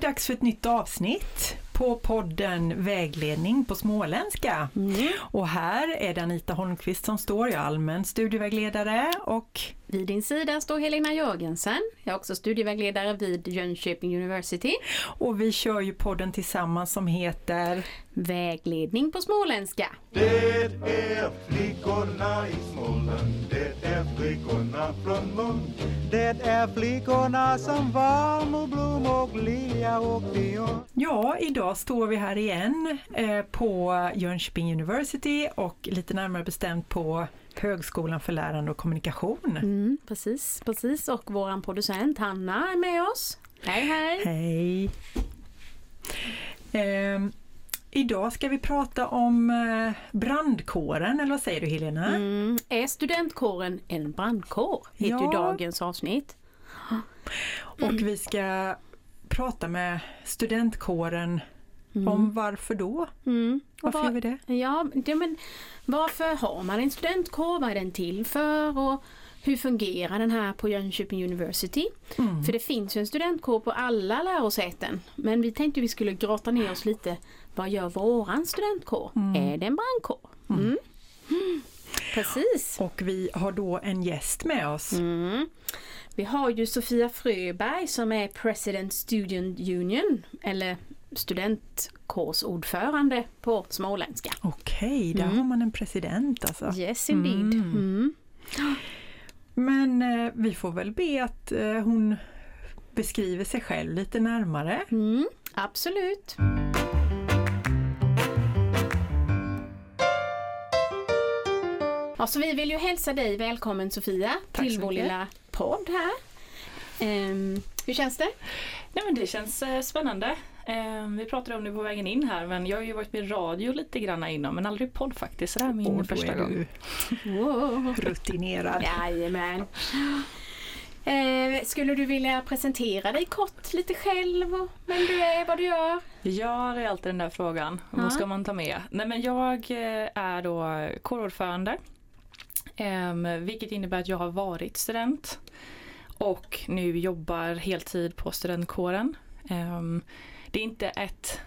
dags för ett nytt avsnitt på podden Vägledning på småländska. Mm. Och här är det Anita Holmqvist som står, jag är allmän studievägledare och Vid din sida står Helena Jörgensen. Jag är också studievägledare vid Jönköping University. och vi kör ju podden tillsammans som heter Vägledning på småländska. Det är flickorna i Småland, det är flickorna från Lund. Det är flickorna som Valmo, Blom och Lilja och Dion. Ja, idag står vi här igen eh, på Jönköping University och lite närmare bestämt på Högskolan för lärande och kommunikation. Mm, precis, precis. Och våran producent Hanna är med oss. Hej hej! Hej! Ehm, idag ska vi prata om eh, brandkåren, eller vad säger du Helena? Mm, är studentkåren en brandkår? Heter Ja. dagens avsnitt. Och vi ska prata med studentkåren om varför då? Mm. Varför vad- gör vi det? Ja, det, men varför har man en studentkår? Vad är den till för? Och hur fungerar den här på Jönköping University? Mm. För det finns ju en studentkår på alla lärosäten. Men vi tänkte vi skulle grotta ner oss lite. Vad gör våran studentkår? Är det en brandkår? Mm. Mm. Precis. Och vi har då en gäst med oss. Mm. Vi har ju Sofia Fröberg som är President Student Union eller studentkårsordförande på småländska. Okej, där har man en president alltså. Yes indeed. Mm. Men eh, vi får väl be att eh, hon beskriver sig själv lite närmare. Mm, absolut. Ja, så vi vill ju hälsa dig välkommen Sofia Tack till vår mycket. lilla podd här. Ehm, hur känns det? Nej men det känns eh, spännande. Eh, vi pratade om det på vägen in här men jag har ju varit med radio lite grann innan men aldrig podd faktiskt. Så det här är min då första är gång. Wow. rutinerad. Jajamän. Eh, skulle du vilja presentera dig kort lite själv och vem du är, vad du gör? Ja, det är alltid den där frågan. Ja. Vad ska man ta med? Nej men jag eh, är då kårordförande. Eh, vilket innebär att jag har varit student. Och nu jobbar heltid på studentkåren. Eh, det är inte ett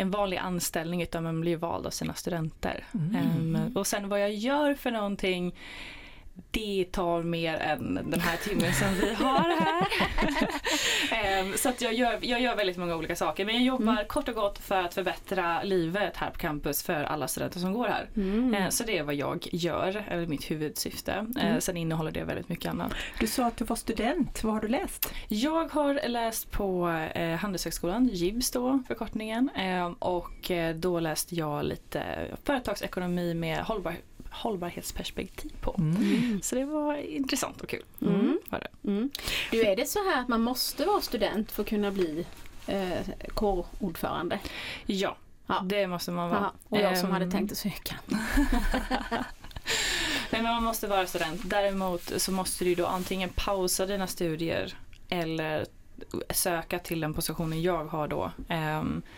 en vanlig anställning utan man blir vald av sina studenter. Eh, och sen vad jag gör för någonting det tar mer än den här timmen som vi har här. Ehm, så att jag, gör, jag gör väldigt många olika saker. Men jag jobbar kort och gott för att förbättra livet här på campus för alla studenter som går här. Mm. Ehm, så det är vad jag gör, eller mitt huvudsyfte. Ehm, sen innehåller det väldigt mycket annat. Du sa att du var student, vad har du läst? Jag har läst på eh, Handelshögskolan, JIBS då förkortningen. Och eh, då läste jag lite företagsekonomi med hållbar, hållbarhetsperspektiv på. Så det var intressant och kul. Mm. Var det. Mm. Du, är det så här att man måste vara student för att kunna bli eh, kårordförande? Ja, Ja. det måste man vara. Aha. Och jag som Ehm, hade tänkt att söka. Nej, men man måste vara student. Däremot så måste du då antingen pausa dina studier eller söka till den positionen jag har då ehm, eh,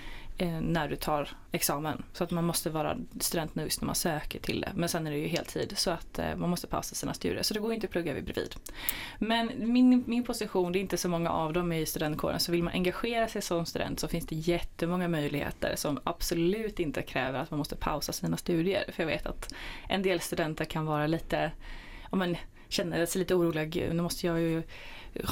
Eh, när du tar examen. Så att man måste vara student nu just när man söker till det. Men sen är det ju heltid så att eh, man måste pausa sina studier. Så det går inte att plugga vid bredvid. Men min, min position, det är inte så många av dem i studentkåren. Så vill man engagera sig som student så finns det jättemånga möjligheter som absolut inte kräver att man måste pausa sina studier. För jag vet att en del studenter kan vara lite, om man känner sig lite oroliga, gud nu måste jag ju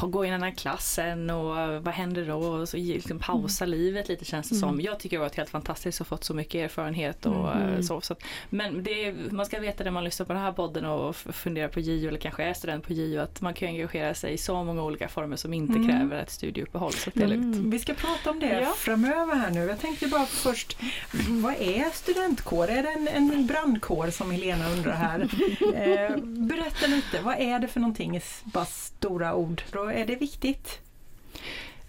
gå i den här klassen och eh, vad händer då? Och så liksom pausa livet lite känns det som. Jag tycker det har varit helt fantastiskt och fått så mycket erfarenhet och eh, så. så att, men det man ska veta när man lyssnar på den här podden och funderar på JO eller kanske är student på JO att man kan engagera sig i så många olika former som inte kräver ett studieuppehåll. Så det är lugnt. Vi ska prata om det Ja. framöver här nu. Jag tänkte bara först, vad är studentkår? Är det en, en brandkår som Helena undrar här? eh, berätta lite, vad är det för någonting i bara stora ord? Då är det viktigt?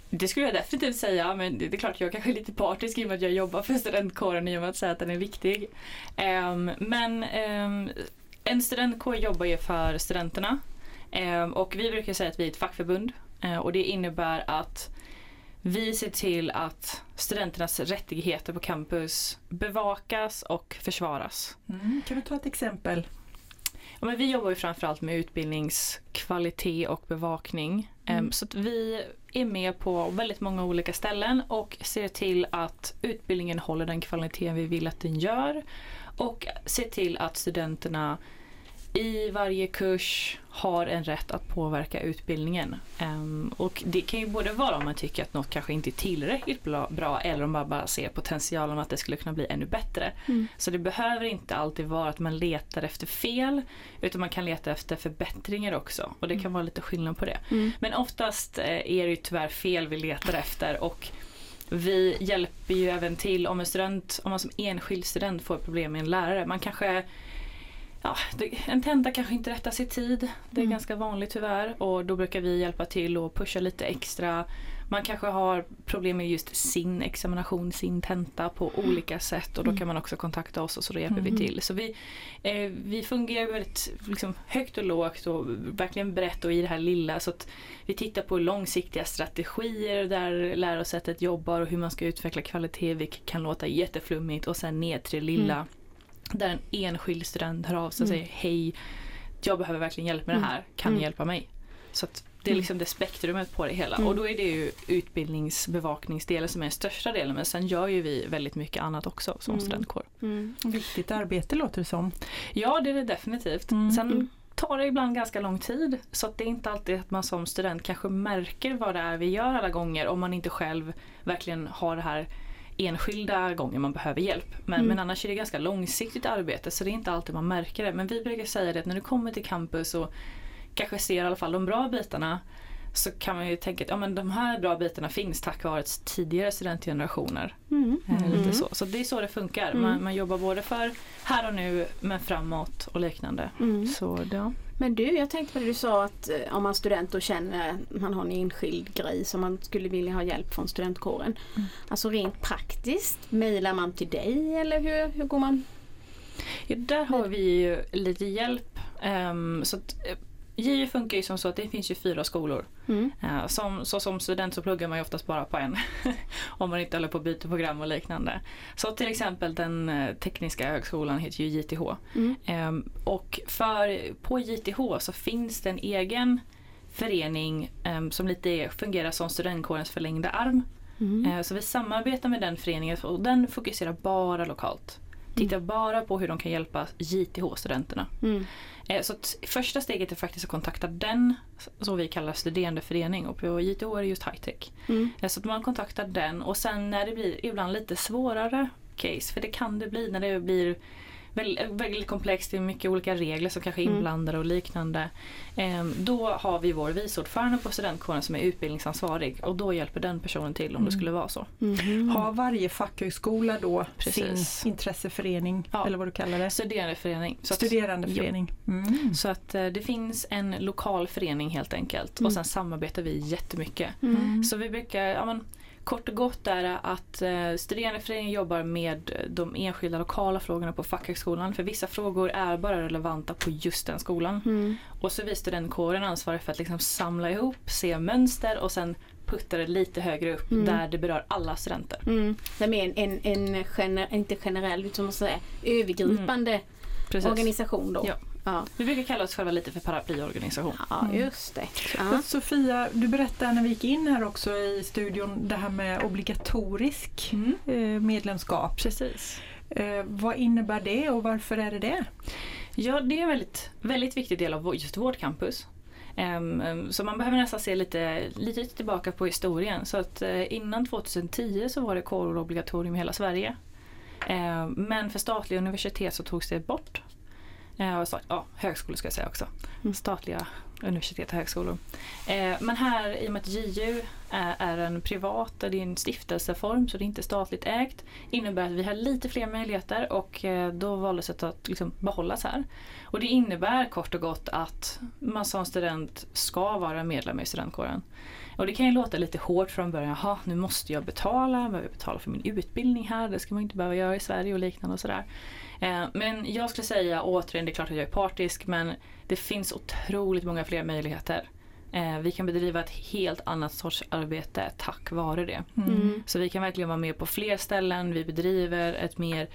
Det skulle jag definitivt säga, men det är klart jag kanske är lite partisk i och med att jag jobbar för studentkåren i och med att säga att den är viktig. Ehm, men ehm, en studentkår jobbar ju för studenterna Ehm, och vi brukar säga att vi är ett fackförbund Eh, och det innebär att vi ser till att studenternas rättigheter på campus bevakas och försvaras. Mm, kan du ta ett exempel? Ja, men vi jobbar ju framförallt med utbildningskvalitet och bevakning. Em, Så att vi är med på väldigt många olika ställen och ser till att utbildningen håller den kvaliteten vi vill att den gör. Och ser till att studenterna i varje kurs har en rätt att påverka utbildningen. Ehm, och det kan ju både vara om man tycker att något kanske inte är tillräckligt bra, eller om man bara ser potentialen att det skulle kunna bli ännu bättre. Mm. Så det behöver inte alltid vara att man letar efter fel utan man kan leta efter förbättringar också och det kan vara lite skillnad på det. Mm. Men oftast eh, är det ju tyvärr fel vi letar efter och vi hjälper ju även till om en student, om man som enskild student får problem med en lärare. Man kanske Ja, en tenta kanske inte rättas i tid. Det är Mm. ganska vanligt tyvärr och då brukar vi hjälpa till och pusha lite extra. Man kanske har problem med just sin examination, sin tenta på olika sätt och då kan man också kontakta oss och så hjälper vi Mm. till. Så vi, eh, vi fungerar väldigt liksom, högt och lågt och verkligen brett och i det här lilla så att vi tittar på långsiktiga strategier där lärosättet jobbar och hur man ska utveckla kvalitet, vilket kan låta jätteflummigt och sen ner till det lilla där en enskild student hör av sig och Mm. säger hej, jag behöver verkligen hjälp med det här, kan ni Mm. hjälpa mig? Så det är liksom det spektrumet på det hela Mm. och då är det ju utbildningsbevakningsdelen som är den största delen men sen gör ju vi väldigt mycket annat också som Mm. studentkår. Mm. Viktigt arbete låter det som. Ja det är det definitivt. Mm. Sen Mm. tar det ibland ganska lång tid så att det är inte alltid att man som student kanske märker vad det är vi gör alla gånger om man inte själv verkligen har det här enskilda gånger man behöver hjälp. Men, Mm. men annars är det ganska långsiktigt arbete så det är inte alltid man märker det. Men vi brukar säga det att när du kommer till campus och kanske ser i alla fall de bra bitarna så kan man ju tänka att ja, men de här bra bitarna finns tack vare tidigare studentgenerationer. Mm. Eh, Mm. Lite så. så det är så det funkar. Mm. Man, man jobbar både för här och nu men framåt och liknande. Mm. Så ja. Men du, jag tänkte på det du sa att eh, om man student och känner man har en enskild grej som man skulle vilja ha hjälp från studentkåren. Mm. Alltså rent praktiskt, mejlar man till dig eller hur, hur går man? Ja, där har vi ju lite hjälp. Ehm, så att, eh, JU funkar ju som så att det finns ju fyra skolor. Mm. Eh, som, så som student så pluggar man ju oftast bara på en. om man inte håller på att byta program och liknande. Så till exempel den eh, tekniska högskolan heter ju JTH. Mm. Ehm, och för, på JTH så finns det en egen förening ehm, som lite fungerar som studentkårens förlängda arm. Mm. Eh, Så vi samarbetar med den föreningen och den fokuserar bara lokalt. Tittar bara på hur de kan hjälpa JTH-studenterna. Mm. Eh, Så första steget är faktiskt att kontakta den, som vi kallar studerandeförening och på JTH är det just high-tech. Mm. Eh, Så att man kontaktar den och sen när det blir ibland lite svårare case, för det kan det bli när det blir väldigt, väldigt komplext, det är mycket olika regler som kanske är Mm. inblandade och liknande. Eh, Då har vi vår vice ordförande på studentkåren som är utbildningsansvarig och då hjälper den personen till om det skulle vara så. Mhm. Har varje fackhögskola då Precis. sin intresseförening Ja. eller vad du kallar det? Studerandeförening. Så att- Studerandeförening. Mm. Så att eh, det finns en lokal förening helt enkelt Mm. och sen samarbetar vi jättemycket. Mm. Så vi brukar, ja men kort och gott är det att eh, studerandeföreningen jobbar med de enskilda lokala frågorna på fackhögskolan för vissa frågor är bara relevanta på just den skolan. Mm. Och så vi studentkåren ansvariga för att liksom samla ihop, se mönster och sen putta det lite högre upp Mm. där det berör alla studenter. Mm. Det är en, en, en gener, inte generell utan man säga, övergripande Precis. organisation då. Ja. Ja, Vi brukar kalla oss själva lite för paraplyorganisation. ja Mm. just det. Ja. Sofia, du berättade när vi gick in här också i studion det här med obligatorisk eh, medlemskap. Precis. Eh, vad innebär det och varför är det det? Ja, det är en väldigt, väldigt viktig del av just vårt campus. Ehm, ehm, så man behöver nästan se lite, lite tillbaka på historien. Så att eh, innan 2010 så var det kårobligatorium i hela Sverige. Ehm, men för statliga universitet så togs det bort. Eh, och ja, högskolor ska jag säga också. Mm. Statliga universitet och högskolor. Eh, men här i och med att JU är, en privat, det är en stiftelseform så det är inte statligt ägt. Innebär att vi har lite fler möjligheter och eh, då valdes det att liksom behållas här. Och det innebär kort och gott att man som student ska vara medlem i studentkåren. Och det kan ju låta lite hårt från början. Jaha, nu måste jag betala. Behöver jag betala för min utbildning här? Det ska man inte behöva göra i Sverige och liknande och sådär. Eh, men jag skulle säga återigen, det är klart att jag är partisk men det finns otroligt många fler möjligheter. Eh, Vi kan bedriva ett helt annat sorts arbete tack vare det. Mm. Så vi kan verkligen vara med på fler ställen. Vi bedriver ett mer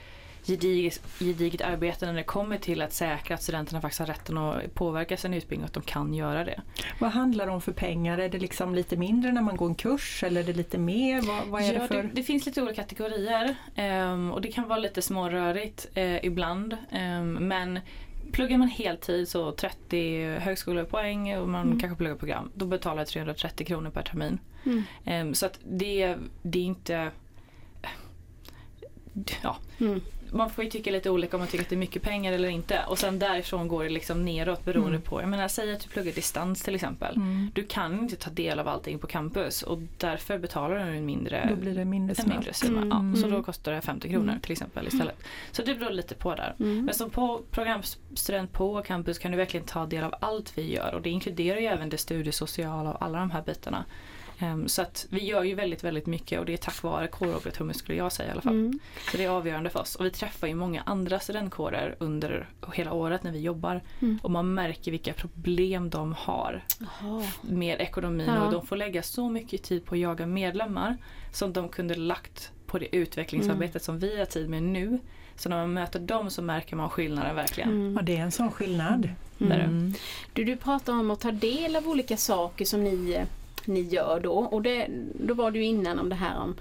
gediget, gediget arbete när det kommer till att säkra att studenterna faktiskt har rätten att påverka sin utbildning och att de kan göra det. Vad handlar det om för pengar? Är det liksom lite mindre när man går en kurs eller är det lite mer? Vad, vad är ja, det för? Det, det finns lite olika kategorier ehm, och det kan vara lite smårörigt eh, ibland. Ehm, men pluggar man heltid så 30 högskolepoäng och man Mm. kanske pluggar program, då betalar jag 330 kronor per termin. Mm. Ehm, så att det, det är inte... Ja, Mm. Man får ju tycka lite olika om man tycker att det är mycket pengar eller inte. Och sen därifrån går det liksom neråt beroende Mm. på. Jag menar säg att du pluggar distans till exempel. Mm. Du kan inte ta del av allting på campus och därför betalar du en mindre Då blir det mindre en mindre summa. Mm. Ja, så Mm. då kostar det 50 kronor Mm. till exempel istället. Så det beror lite på där. Mm. Men som på programstudent på campus kan du verkligen ta del av allt vi gör och det inkluderar ju även det studiesociala och alla de här bitarna. Ehm, så att vi gör ju väldigt, väldigt mycket och det är tack vare kårobligatoriet skulle jag säga i alla fall. Mm. Så det är avgörande för oss. Och vi träffar ju många andra studentkårer under hela året när vi jobbar. Mm. Och man märker vilka problem de har Jaha. med ekonomin Ja. och de får lägga så mycket tid på att jaga medlemmar som de kunde lagt på det utvecklingsarbetet som vi har tid med nu. Så när man möter dem så märker man skillnaden verkligen. Mm. Ja, det är en sån skillnad. Det. Mm. Du, du pratar om att ta del av olika saker som ni, eh, ni gör då. Och det, då var du ju innan om det här om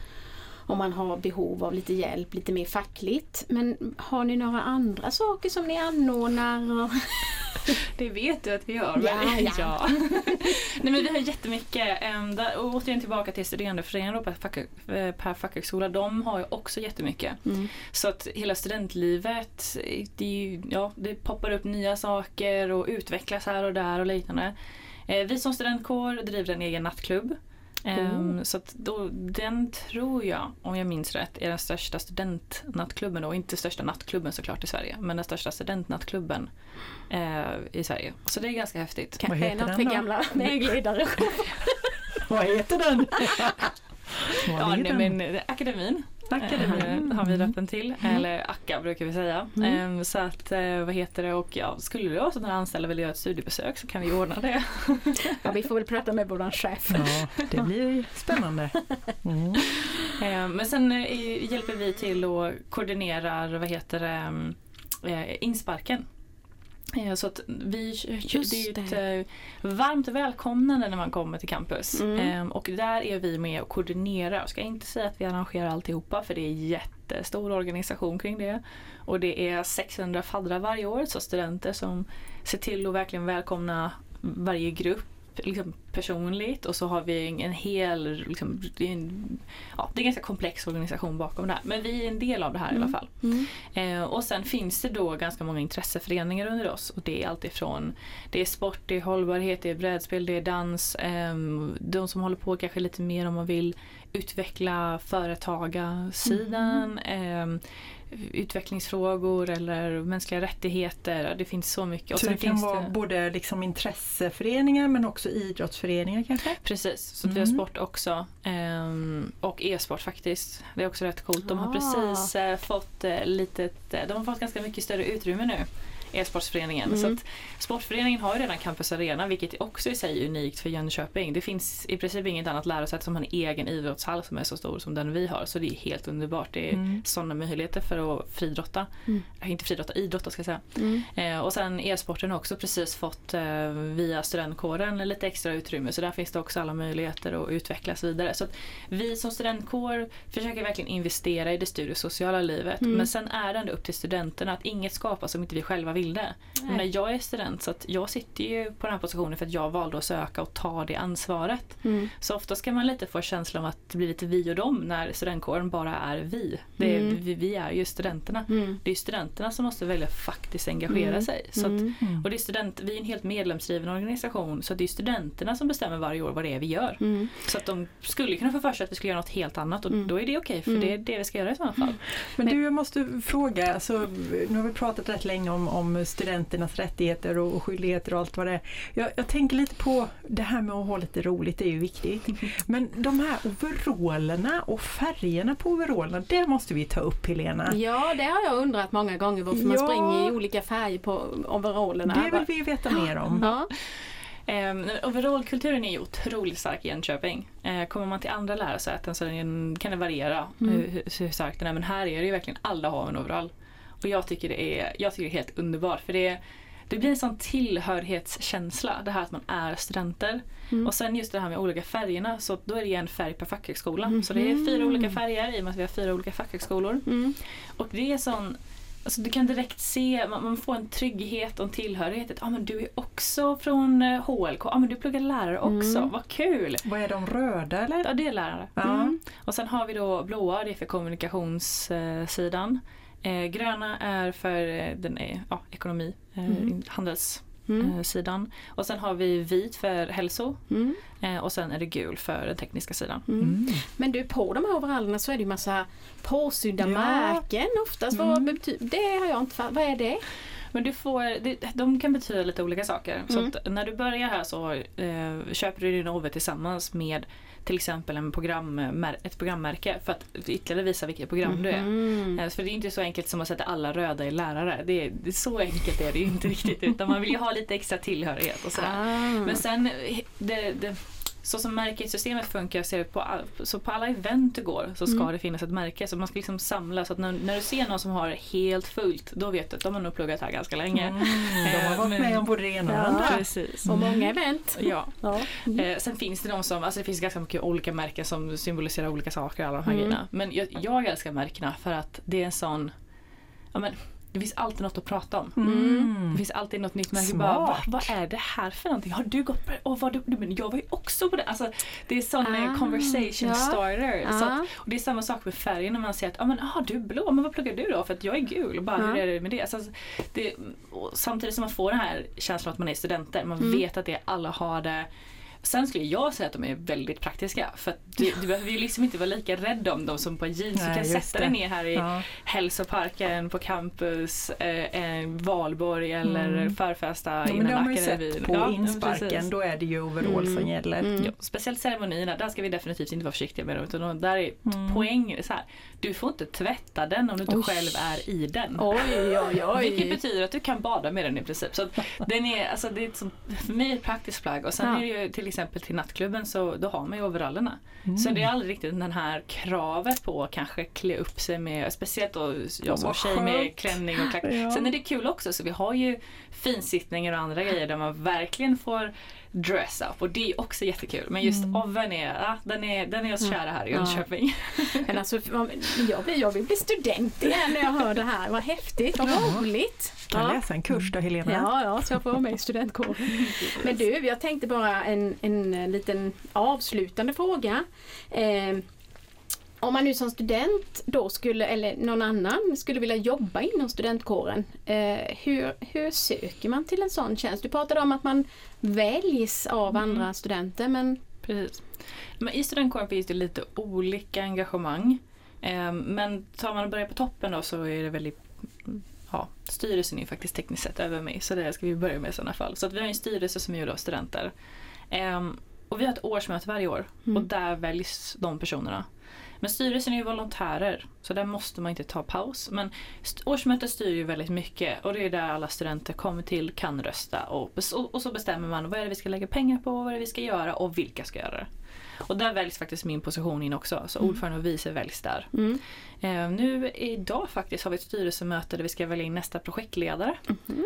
om man har behov av lite hjälp, lite mer fackligt. Men har ni några andra saker som ni anordnar? Det vet du att vi gör. Ja, men- ja. Nej men vi har jättemycket. Där, och återigen tillbaka till studerandeföreningen per, eh, per fackhögskola. De har ju också jättemycket. Mm. Så att hela studentlivet, det, är ju, ja, det poppar upp nya saker och utvecklas här och där och liknande. Eh, vi som studentkår driver en egen nattklubb. Ehm, Så att då, den tror jag, om jag minns rätt, är den största studentnattklubben då. Inte största nattklubben såklart i Sverige, men den största studentnattklubben eh, i Sverige. Så det är ganska häftigt. Kanske heter den för då? gamla vägledare. Vad heter den? Ja, är nej, men eh, akademin Akademin. eh, har vi döpt den till. Eller akka brukar vi säga. Mm. Ehm, så att, eh, vad heter det, och ja, skulle det vara så att några anställda vill göra ett studiebesök så kan vi ordna det. Ja, vi får väl prata med våran chef. Ja, det blir spännande. Mm. Ehm, men sen eh, hjälper vi till och koordinerar, vad heter det, mm, eh, insparken. Eh, Så att vi, Just det är ju ett det. eh, varmt välkomnande när man kommer till campus. Mm. Ehm, Och där är vi med och koordinerar. Jag ska inte säga att vi arrangerar alltihopa för det är jättestor organisation kring det. Och det är 600 faddrar varje år, så studenter som ser till att verkligen välkomna varje grupp liksom, personligt och så har vi en, en hel, liksom, det, är en, ja, det är en ganska komplex organisation bakom det här. Men vi är en del av det här i alla fall. Mm. Eh, och sen finns det då ganska många intresseföreningar under oss och det är alltifrån det är sport, det är hållbarhet, det är brädspel, det är dans. ehm, de som håller på kanske lite mer om man vill utveckla företagarsidan. ehm, utvecklingsfrågor eller mänskliga rättigheter. Det finns så mycket. Och Så det kan finns vara det, både liksom intresseföreningar men också idrottsföreningar kanske? Precis, så att vi har Mm. sport också. ehm, och e-sport faktiskt. Det är också rätt coolt. De har Ah. precis eh, fått eh, litet, eh, de har fått ganska mycket större utrymme nu. E-sportsföreningen. Mm. Så att sportföreningen har ju redan Campus Arena vilket också i sig är unikt för Jönköping. Det finns i princip inget annat lärosäte som har en egen idrottshall som är så stor som den vi har. Så det är helt underbart. Det är Mm. sådana möjligheter för att fridrotta. Mm. Eh, Inte fridrotta, idrotta ska jag säga. Mm. Eh, och sen e-sporten har också precis fått eh, via studentkåren lite extra utrymme så där finns det också alla möjligheter att utvecklas vidare. Så att vi som studentkår försöker verkligen investera i det studiesociala livet Mm. men sen är det ändå upp till studenterna att inget skapas om inte vi själva vill det. Jag, menar, jag är student så att jag sitter ju på den här positionen för att jag valde att söka och ta det ansvaret. Mm. Så ofta ska man lite få känslan av att det blir lite vi och dem när studentkåren bara är vi. Det är, Mm. vi, vi är ju studenterna. Mm. Det är studenterna som måste välja att faktiskt engagera Mm. sig. Så att, Mm. och det är student, vi är en helt medlemsdriven organisation så det är studenterna som bestämmer varje år vad det är vi gör. Mm. Så att de skulle kunna få för sig att vi skulle göra något helt annat och Mm. då är det okej för Mm. det är det vi ska göra i sådana fall. Men du, jag måste fråga, alltså, nu har vi pratat rätt länge om, om studenternas rättigheter och, skyldigheter och allt vad det är. Jag, jag tänker lite på det här med att ha lite roligt, det är ju viktigt. Men de här overallerna och färgerna på overallerna, det måste vi ta upp Helena. Ja, det har jag undrat många gånger varför man Ja. springer i olika färger på overallerna. Det vill vi veta mer om. Ja. Um, overallkulturen är ju otroligt stark i Jönköping. Eh, kommer man till andra lärosäten så den, kan det variera Mm. hur, hur, hur stark den är men här är det ju verkligen alla har en overall. Och jag tycker det är, jag tycker det är helt underbart för det, det blir en sån tillhörighetskänsla, det här att man är studenter. Mm. Och sen just det här med olika färgerna, så då är det en färg per fackhögskola. Så det är fyra olika färger i och med att vi har fyra olika fackhögskolor. Mm. Och det är sån Alltså du kan direkt se, man, man får en trygghet och en tillhörighet. Ja ah, men du är också från eh, HLK, ja ah, men du pluggar lärare också, Mm. vad kul! Vad är de röda eller? Ja det är lärare. Ja. Mm. Och sen har vi då blåa, det är för kommunikationssidan. Eh, gröna är för eh, den är, ja, ekonomi, eh, Mm. handelssidan. Mm. Och sen har vi vit för hälso Mm. eh, och sen är det gul för den tekniska sidan. Mm. Mm. Men du, på de här overallerna så är det ju massa påsydda Ja. märken oftast. Vad Mm. bety- det har jag inte Vad är det? Men du får, det, de kan betyda lite olika saker. Så Mm. att när du börjar här så eh, köper du din OV tillsammans med till exempel en programmär- ett programmärke för att ytterligare visa vilket program du är. Mm. Eh, För det är inte så enkelt som att sätta alla röda i lärare. Det är, det är så enkelt är det ju inte riktigt utan man vill ju ha lite extra tillhörighet och sådär. Ah. Men sen, det, det, så som märkessystemet funkar, ser på, all, så på alla event du går så ska Mm. det finnas ett märke. Så man ska liksom samla så att när, när du ser någon som har helt fullt, då vet du att de har nog pluggat här ganska länge. Mm, de har varit Men- med om både det ena och andra. Precis. Och många event. Ja. Ja. Eh, sen finns det de som, alltså det finns ganska mycket olika märken som symboliserar olika saker, alla de här Mm. grejerna. Men jag, jag älskar märkena för att det är en sån, ja men det finns alltid något att prata om. Mm. Det finns alltid något nytt. Smart. Bara, vad, vad är det här för någonting? Har du gått på det? Och vad, du, men jag var ju också på det. Alltså, det är sån Ah, conversation ja. starter. Så Ah. att, och det är samma sak med färgen när man säger att ah, men, ah, du är blå, men vad pluggar du då? För att jag är gul. Och bara, Ja. Hur är det med det? Alltså, det samtidigt som man får den här känslan att man är studenter. Man Mm. vet att det alla har det. Sen skulle jag säga att de är väldigt praktiska. För att du, du behöver ju liksom inte vara lika rädd om dem som på jeans. Nej, du kan sätta det. dig ner här i Ja. hälsoparken på campus, eh, eh, valborg eller Mm. förfesta Ja, men innan det har man ju sett på Ja, insparken, precis. då är det ju overall som Mm. gäller. Mm. Ja, speciellt ceremonierna, där ska vi definitivt inte vara försiktiga med dem. Utan där är Mm. poäng så här, du får inte tvätta den om du inte Oj. själv är i den. Oj, oj, oj. Vilket betyder att du kan bada med den i princip. Så den är, alltså det är ett sånt, för mig ett praktiskt plagg. Och sen Ja. är det ju till exempel till nattklubben så då har man ju overallerna. Mm. Så det är aldrig riktigt den här kravet på att kanske klä upp sig med, speciellt då jag som tjej med klänning och klack. Ja. Sen är det kul också så vi har ju finsittningar och andra grejer där man verkligen får dress up och det är också jättekul. Men just Mm. oven är, ja, den är, den är oss kära här i Ja. Jönköping. Men alltså, jag, blir, jag vill bli student igen när jag hör det här. Vad häftigt, vad Ja. roligt. Kan Ja. läsa en kurs då Helena. Ja, ja, så jag får vara med i studentkåren. Men du, jag tänkte bara en, en liten avslutande fråga. Eh, om man nu som student då skulle, eller någon annan skulle vilja jobba inom studentkåren, eh, hur, hur söker man till en sån tjänst? Du pratade om att man väljs av andra studenter, men Precis. Men I studentkåren finns det lite olika engagemang. Ehm, Men tar man och börjar på toppen då så är det väldigt Ja, styrelsen är ju faktiskt tekniskt sett över mig så det ska vi börja med i sådana fall. Så att vi har en styrelse som är gjord av studenter. Ehm, och vi har ett årsmöte varje år Mm. och där väljs de personerna. Men styrelsen är ju volontärer så där måste man inte ta paus. Men årsmötet styr ju väldigt mycket och det är där alla studenter kommer till, kan rösta och, och och så bestämmer man vad är det vi ska lägga pengar på, vad är det vi ska göra och vilka ska göra det. Och där väljs faktiskt min position in också, så ordförande och vice väljs där. mm. Eh, nu idag faktiskt har vi ett styrelsemöte där vi ska välja in nästa projektledare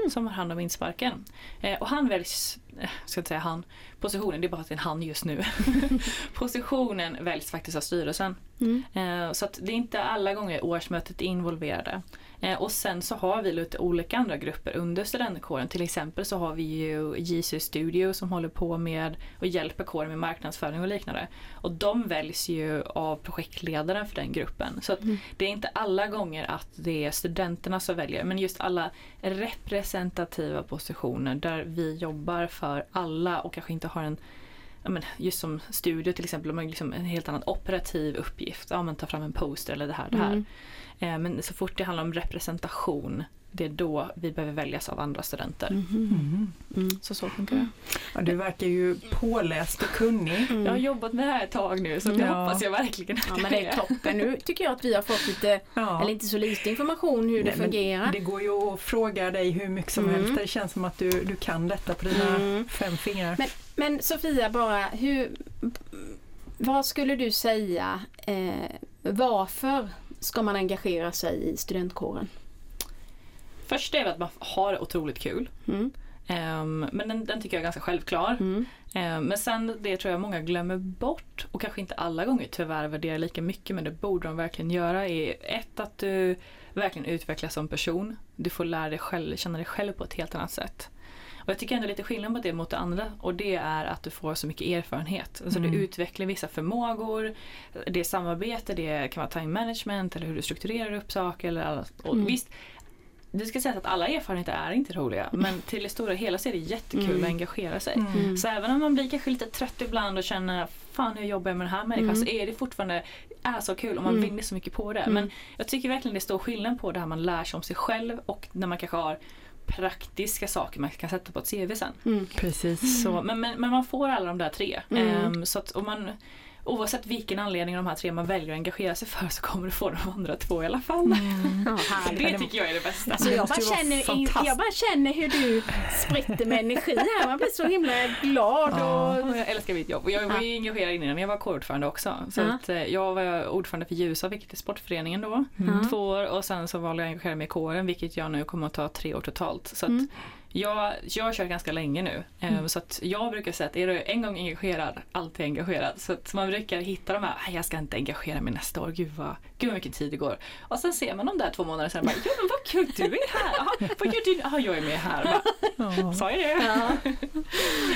som har hand om insparken. Eh, och han väljs, eh, ska inte säga han, positionen, det är bara att det är en han just nu. positionen väljs faktiskt av styrelsen. Mm. Så att det är inte alla gånger årsmötet är involverade. Och sen så har vi lite olika andra grupper under studentkåren. Till exempel så har vi ju JC Studio som håller på med och hjälper kåren med marknadsföring och liknande. Och de väljs ju av projektledaren för den gruppen. Så att det är inte alla gånger att det är studenterna som väljer men just alla representativa positioner där vi jobbar för alla och kanske inte har en men just som studio till exempel, de har liksom en helt annan operativ uppgift. Ja, men ta fram en poster eller det här, det här. Mm. Eh, men så fort det handlar om representation, det är då vi behöver väljas av andra studenter. Mm. Så så funkar det. Ja, du verkar ju påläst och kunnig. Mm. Jag har jobbat med det här ett tag nu så det Ja. hoppas jag verkligen att Ja men det är toppen. Nu tycker jag att vi har fått lite, Ja. eller inte så lite information hur det Nej, men fungerar. Det går ju att fråga dig hur mycket som Mm. helst. Det känns som att du, du kan detta på dina Mm. fem fingrar. Men, men Sofia bara, hur, vad skulle du säga, eh, varför ska man engagera sig i studentkåren? Första är att man har otroligt kul. Mm. Ehm, men den, den tycker jag är ganska självklar. Mm. Ehm, men sen det tror jag många glömmer bort och kanske inte alla gånger tyvärr värderar lika mycket men det borde de verkligen göra är ett att du verkligen utvecklas som person. Du får lära dig själv, känna dig själv på ett helt annat sätt. Och jag tycker ändå lite skillnad på det mot det andra och det är att du får så mycket erfarenhet. Alltså Mm. du utvecklar vissa förmågor, det är samarbete, det kan vara time management eller hur du strukturerar upp saker. Eller alla, och Mm. Visst, det ska sägas att alla erfarenheter är inte roliga men till det stora hela så är det jättekul Mm. att engagera sig. Mm. Så även om man blir kanske lite trött ibland och känner fan hur jobbar jag med den här människan Mm. så är det fortfarande är så kul och man Mm. vinner så mycket på det. Mm. Men jag tycker verkligen det är stor skillnad på det här man lär sig om sig själv och när man kanske har praktiska saker man kan sätta på ett CV sen. Mm. Precis. Så, men, men, men man får alla de där tre. Mm. Ehm, så att, om man, oavsett vilken anledning de här tre man väljer att engagera sig för så kommer du få de andra två i alla fall. Ja, härligt. Det tycker jag är det bästa. Alltså jag, bara känner, jag bara känner hur du spritter med energi här. Man blir så himla glad och... Ja, Jag älskar mitt jobb och jag var ju engagerad innan jag var kårordförande också. Så Ja. att, eh, jag var ordförande för Ljusa, vilket är sportföreningen då, Mm. två år och sen så valde jag att engagera mig i kåren vilket jag nu kommer att ta tre år totalt. Så att Mm. Jag, jag kört ganska länge nu. Eh, Så att jag brukar säga att är du en gång engagerad, alltid engagerad. Så att man brukar hitta de här, "Nej, jag ska inte engagera mig nästa år, gud vad, gud vad mycket tid det går. Och sen ser man dem där två månader sen bara, ja men vad kul du är här, Jaha, vad gör du? Jaha, jag är med här. Bara, Ja. Sa jag det? Ja.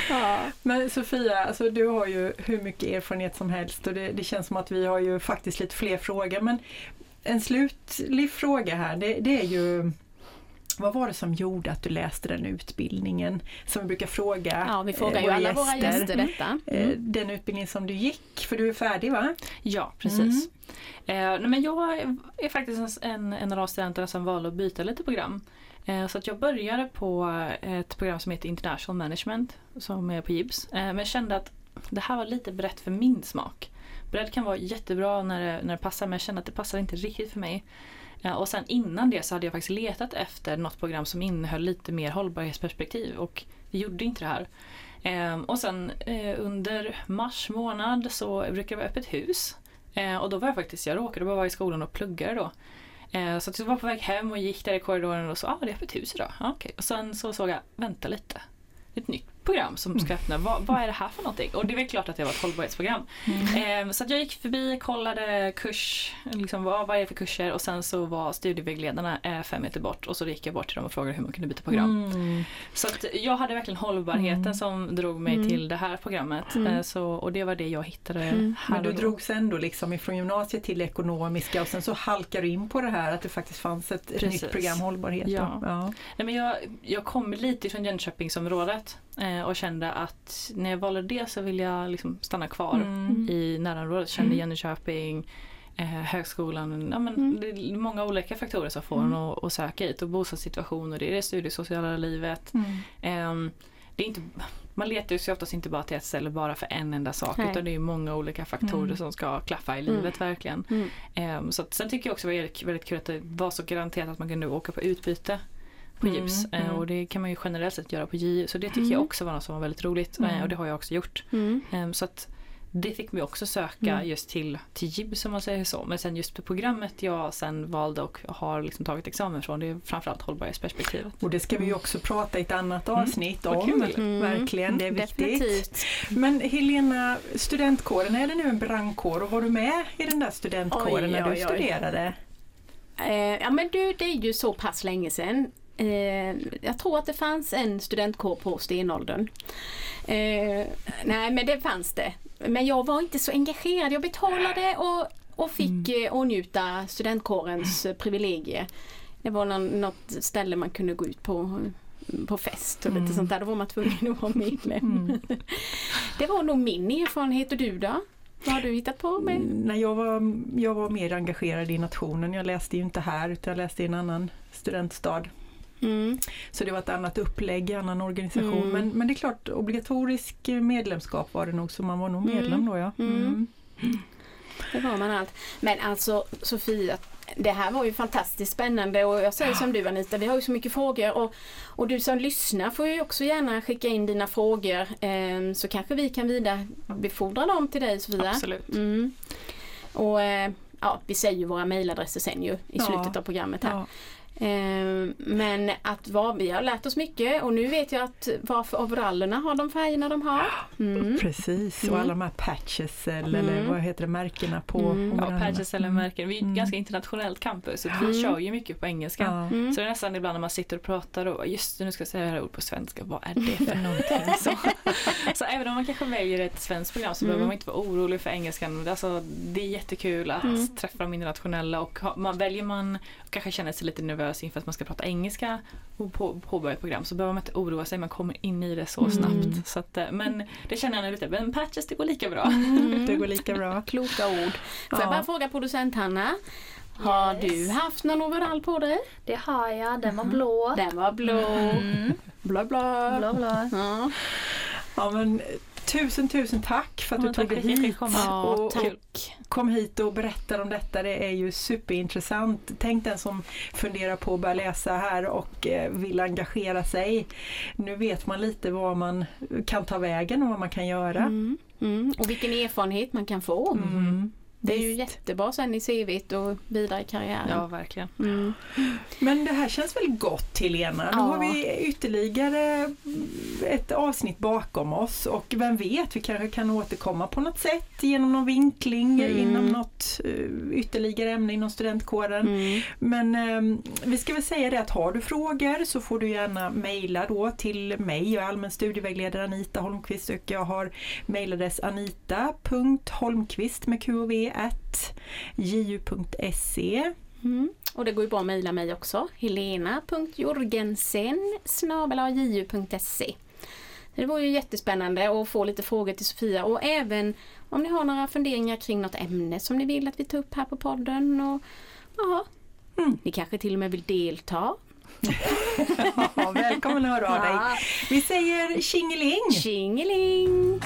Ja. Men Sofia, alltså du har ju hur mycket erfarenhet som helst och det, det känns som att vi har ju faktiskt lite fler frågor. Men en slutlig fråga här, det, det är ju vad var det som gjorde att du läste den utbildningen? Som vi brukar fråga ja, vi frågar eh, ju alla våra gäster detta. Eh, Mm. Den utbildning som du gick, för du är färdig va? Ja, precis. Eh, nej, men jag är, faktiskt en, en av de studenterna som valde att byta lite program. Eh, så att jag började på ett program som heter International Management som är på JIBS. Eh, men kände att det här var lite brett för min smak. Bredd kan vara jättebra när det, när det passar men jag kände att det passar inte riktigt för mig. Och sen innan det så hade jag faktiskt letat efter något program som innehöll lite mer hållbarhetsperspektiv och det gjorde inte det här. Ehm, och sen eh, under mars månad så brukar det vara öppet hus. Eh, och då var jag faktiskt, jag råkade bara vara i skolan och pluggade då. Eh, så att jag var på väg hem och gick där i korridoren och så, ah, det är öppet hus idag. Ah, okay. Och sen så såg jag, vänta lite. Ett nytt program som ska öppna, vad, vad är det här för någonting? Och det är väl klart att det var ett hållbarhetsprogram. Eh, så jag gick förbi, kollade kurs, liksom, vad, vad är det för kurser och sen så var studievägledarna eh, fem meter bort och så gick jag bort till dem och frågade hur man kunde byta program. Mm. Så att jag hade verkligen hållbarheten Mm. som drog mig Mm. till det här programmet. Mm. Eh, Så, och det var det jag hittade Mm. här Men du drogs ändå liksom ifrån gymnasiet till ekonomiska och sen så halkar du in på det här att det faktiskt fanns ett, Precis. nytt program hållbarhet. Ja. Ja. Nej, men jag, jag kom lite från Jönköpingsområdet eh, och kände att när jag valde det så ville jag liksom stanna kvar Mm. i närområdet. Kände Mm. Jönköping, eh, högskolan, ja, men Mm. det är många olika faktorer som får Mm. en att, att söka hit och bostadssituation och det är det studiesociala livet. Mm. Ehm, det är inte, man letar ju sig oftast inte bara till ett ställe bara för en enda sak Nej. utan det är många olika faktorer Mm. som ska klaffa i Mm. livet verkligen. Mm. Ehm, så att, sen tycker jag också det var väldigt kul att det var så garanterat att man kunde åka på utbyte på Mm, GIBS Eh, mm. och det kan man ju generellt sett göra på JU så det tycker Mm. jag också var något som var väldigt roligt Mm. eh, och det har jag också gjort. Mm. Ehm, så att det fick mig också söka Mm. just till, till JIBS om man säger så. Men sen just på programmet jag sen valde och har liksom tagit examen från det är framförallt hållbarhetsperspektivet. Och det ska vi ju också prata i ett annat Mm. avsnitt Vad om. kul. Mm. Verkligen, det är viktigt. Definitivt. Men Helena, studentkåren, är det nu en brandkår och var du med i den där studentkåren Oj, när du oj, oj. studerade? Eh, ja men du, det är ju så pass länge sedan. Eh, jag tror att det fanns en studentkår på stenåldern. Eh, nej men det fanns det. Men jag var inte så engagerad. Jag betalade och, och fick mm. åtnjuta studentkårens eh, privilegier. Det var någon, något ställe man kunde gå ut på på fest och lite Mm. sånt där. Då var man tvungen att vara medlem. Mm. Det var nog min erfarenhet och du då? Vad har du hittat på med? Mm, Nej, jag, var, jag var mer engagerad i nationen. Jag läste ju inte här utan jag läste i en annan studentstad. Mm. Så det var ett annat upplägg, annan organisation. Mm. Men, men det är klart, obligatorisk medlemskap var det nog så man var nog Mm. medlem då ja. Mm. Det var man allt. Men alltså Sofia, det här var ju fantastiskt spännande och jag säger som du Anita, vi har ju så mycket frågor och, och du som lyssnar får ju också gärna skicka in dina frågor eh, så kanske vi kan vidarebefordra dem till dig Sofia. Absolut. Mm. Och eh, ja, vi säger ju våra mejladresser sen ju i Ja. slutet av programmet här. Ja. Eh, men att vara, vi har lärt oss mycket och nu vet jag att varför overallerna har de färgerna de har. Mm. Precis, och alla de här patches eller, eller Mm. vad heter det, märkena på Mm. Ja, patches eller märken. Vi är ett Mm. ganska internationellt campus så vi Mm. kör ju mycket på engelska. Mm. Så det är nästan ibland när man sitter och pratar och just nu ska jag säga det här ord på svenska, vad är det för någonting? Så, så även om man kanske väljer ett svenskt program så Mm. behöver man inte vara orolig för engelskan. Alltså, det är jättekul att Mm. träffa de internationella och ha, man, väljer man och kanske känner sig lite nervös inför att man ska prata engelska och på, påbörja ett program så behöver man inte oroa sig, man kommer in i det så Mm. snabbt. Så att, eh, men det känner jag nu lite, men patches det går lika bra. Mm, det går lika bra. Kloka ord. Får jag Ja. bara fråga producent Hanna, har Yes. du haft någon overall på dig? Det har jag, den var blå. Den var blå. Mm. Blå blå. Blå, blå. Ja, Ja, men, tusen tusen tack för att du tog dig hit. och, kom hit och berättade om detta. Det är ju superintressant. Tänk den som funderar på att börja läsa här och eh, vill engagera sig. Nu vet man lite vad man kan ta vägen och vad man kan göra. Mm. Mm. Och vilken erfarenhet man kan få. Mm. Det är ju jättebra sen i CVt och vidare i karriären. Ja, verkligen. Mm. Men det här känns väl gott Helena? Nu Ja. har vi ytterligare ett avsnitt bakom oss och vem vet, vi kanske kan återkomma på något sätt genom någon vinkling Mm. inom något eh, ytterligare ämne inom studentkåren. Mm. Men eh, vi ska väl säga det att har du frågor så får du gärna mejla då till mig. Jag är allmän studievägledare Anita Holmqvist och jag har mejladress anita.holmqvist med qv at ju.se. Mm. Och det går ju bra att mejla mig också. helena.jorgensen ju.se Det vore ju jättespännande att få lite frågor till Sofia och även om ni har några funderingar kring något ämne som ni vill att vi tar upp här på podden. Och, ja, Mm. Ni kanske till och med vill delta. Ja, välkommen att höra av dig. Vi säger tjingeling! Tjingeling!